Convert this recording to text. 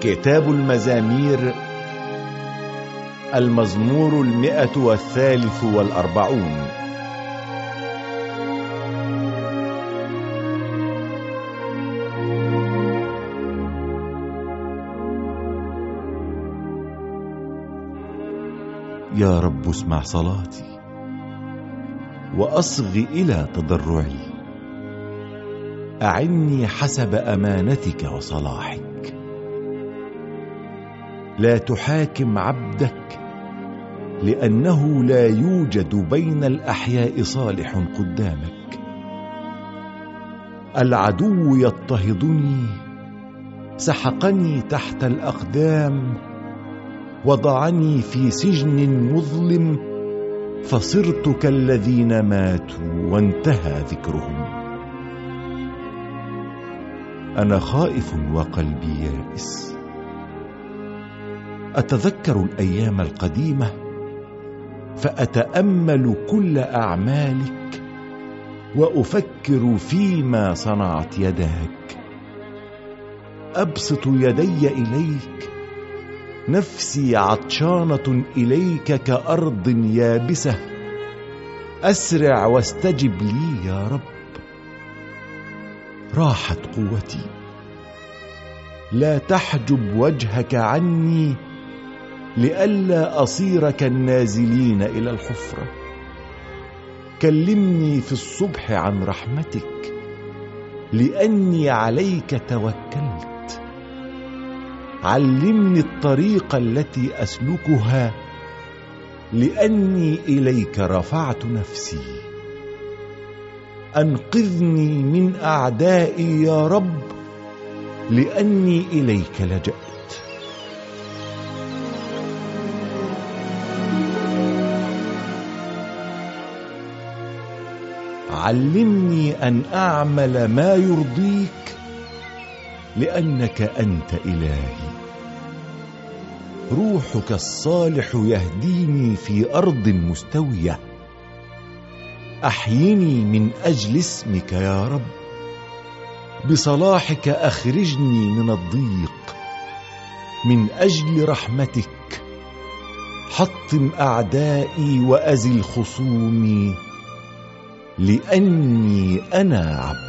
كتاب المزامير المزمور المئة والثالث والأربعون. يا رب اسمع صلاتي وأصغ إلى تضرعي. أعني حسب أمانتك وصلاحك. لا تحاكم عبدك لأنه لا يوجد بين الأحياء صالح قدامك. العدو يضطهدني سحقني تحت الأقدام وضعني في سجن مظلم فصرت كالذين ماتوا وانتهى ذكرهم. أنا خائف وقلبي يائس. أتذكر الأيام القديمة فأتأمل كل أعمالك وأفكر فيما صنعت يداك. أبسط يدي إليك نفسي عطشانة إليك كأرض يابسة. أسرع واستجب لي يا رب. راحت قوتي لا تحجب وجهك عني لئلا أصير كالنازلين إلى الحفرة. كلمني في الصبح عن رحمتك لأني عليك توكلت. علمني الطريق التي أسلكها لأني إليك رفعت نفسي. أنقذني من أعدائي يا رب لأني إليك لجأت. علمني أن أعمل ما يرضيك لأنك أنت إلهي. روحك الصالح يهديني في أرض مستوية. أحيني من أجل اسمك يا رب. بصلاحك أخرجني من الضيق. من أجل رحمتك. حطم أعدائي وأزل خصومي. لأني أنا عبد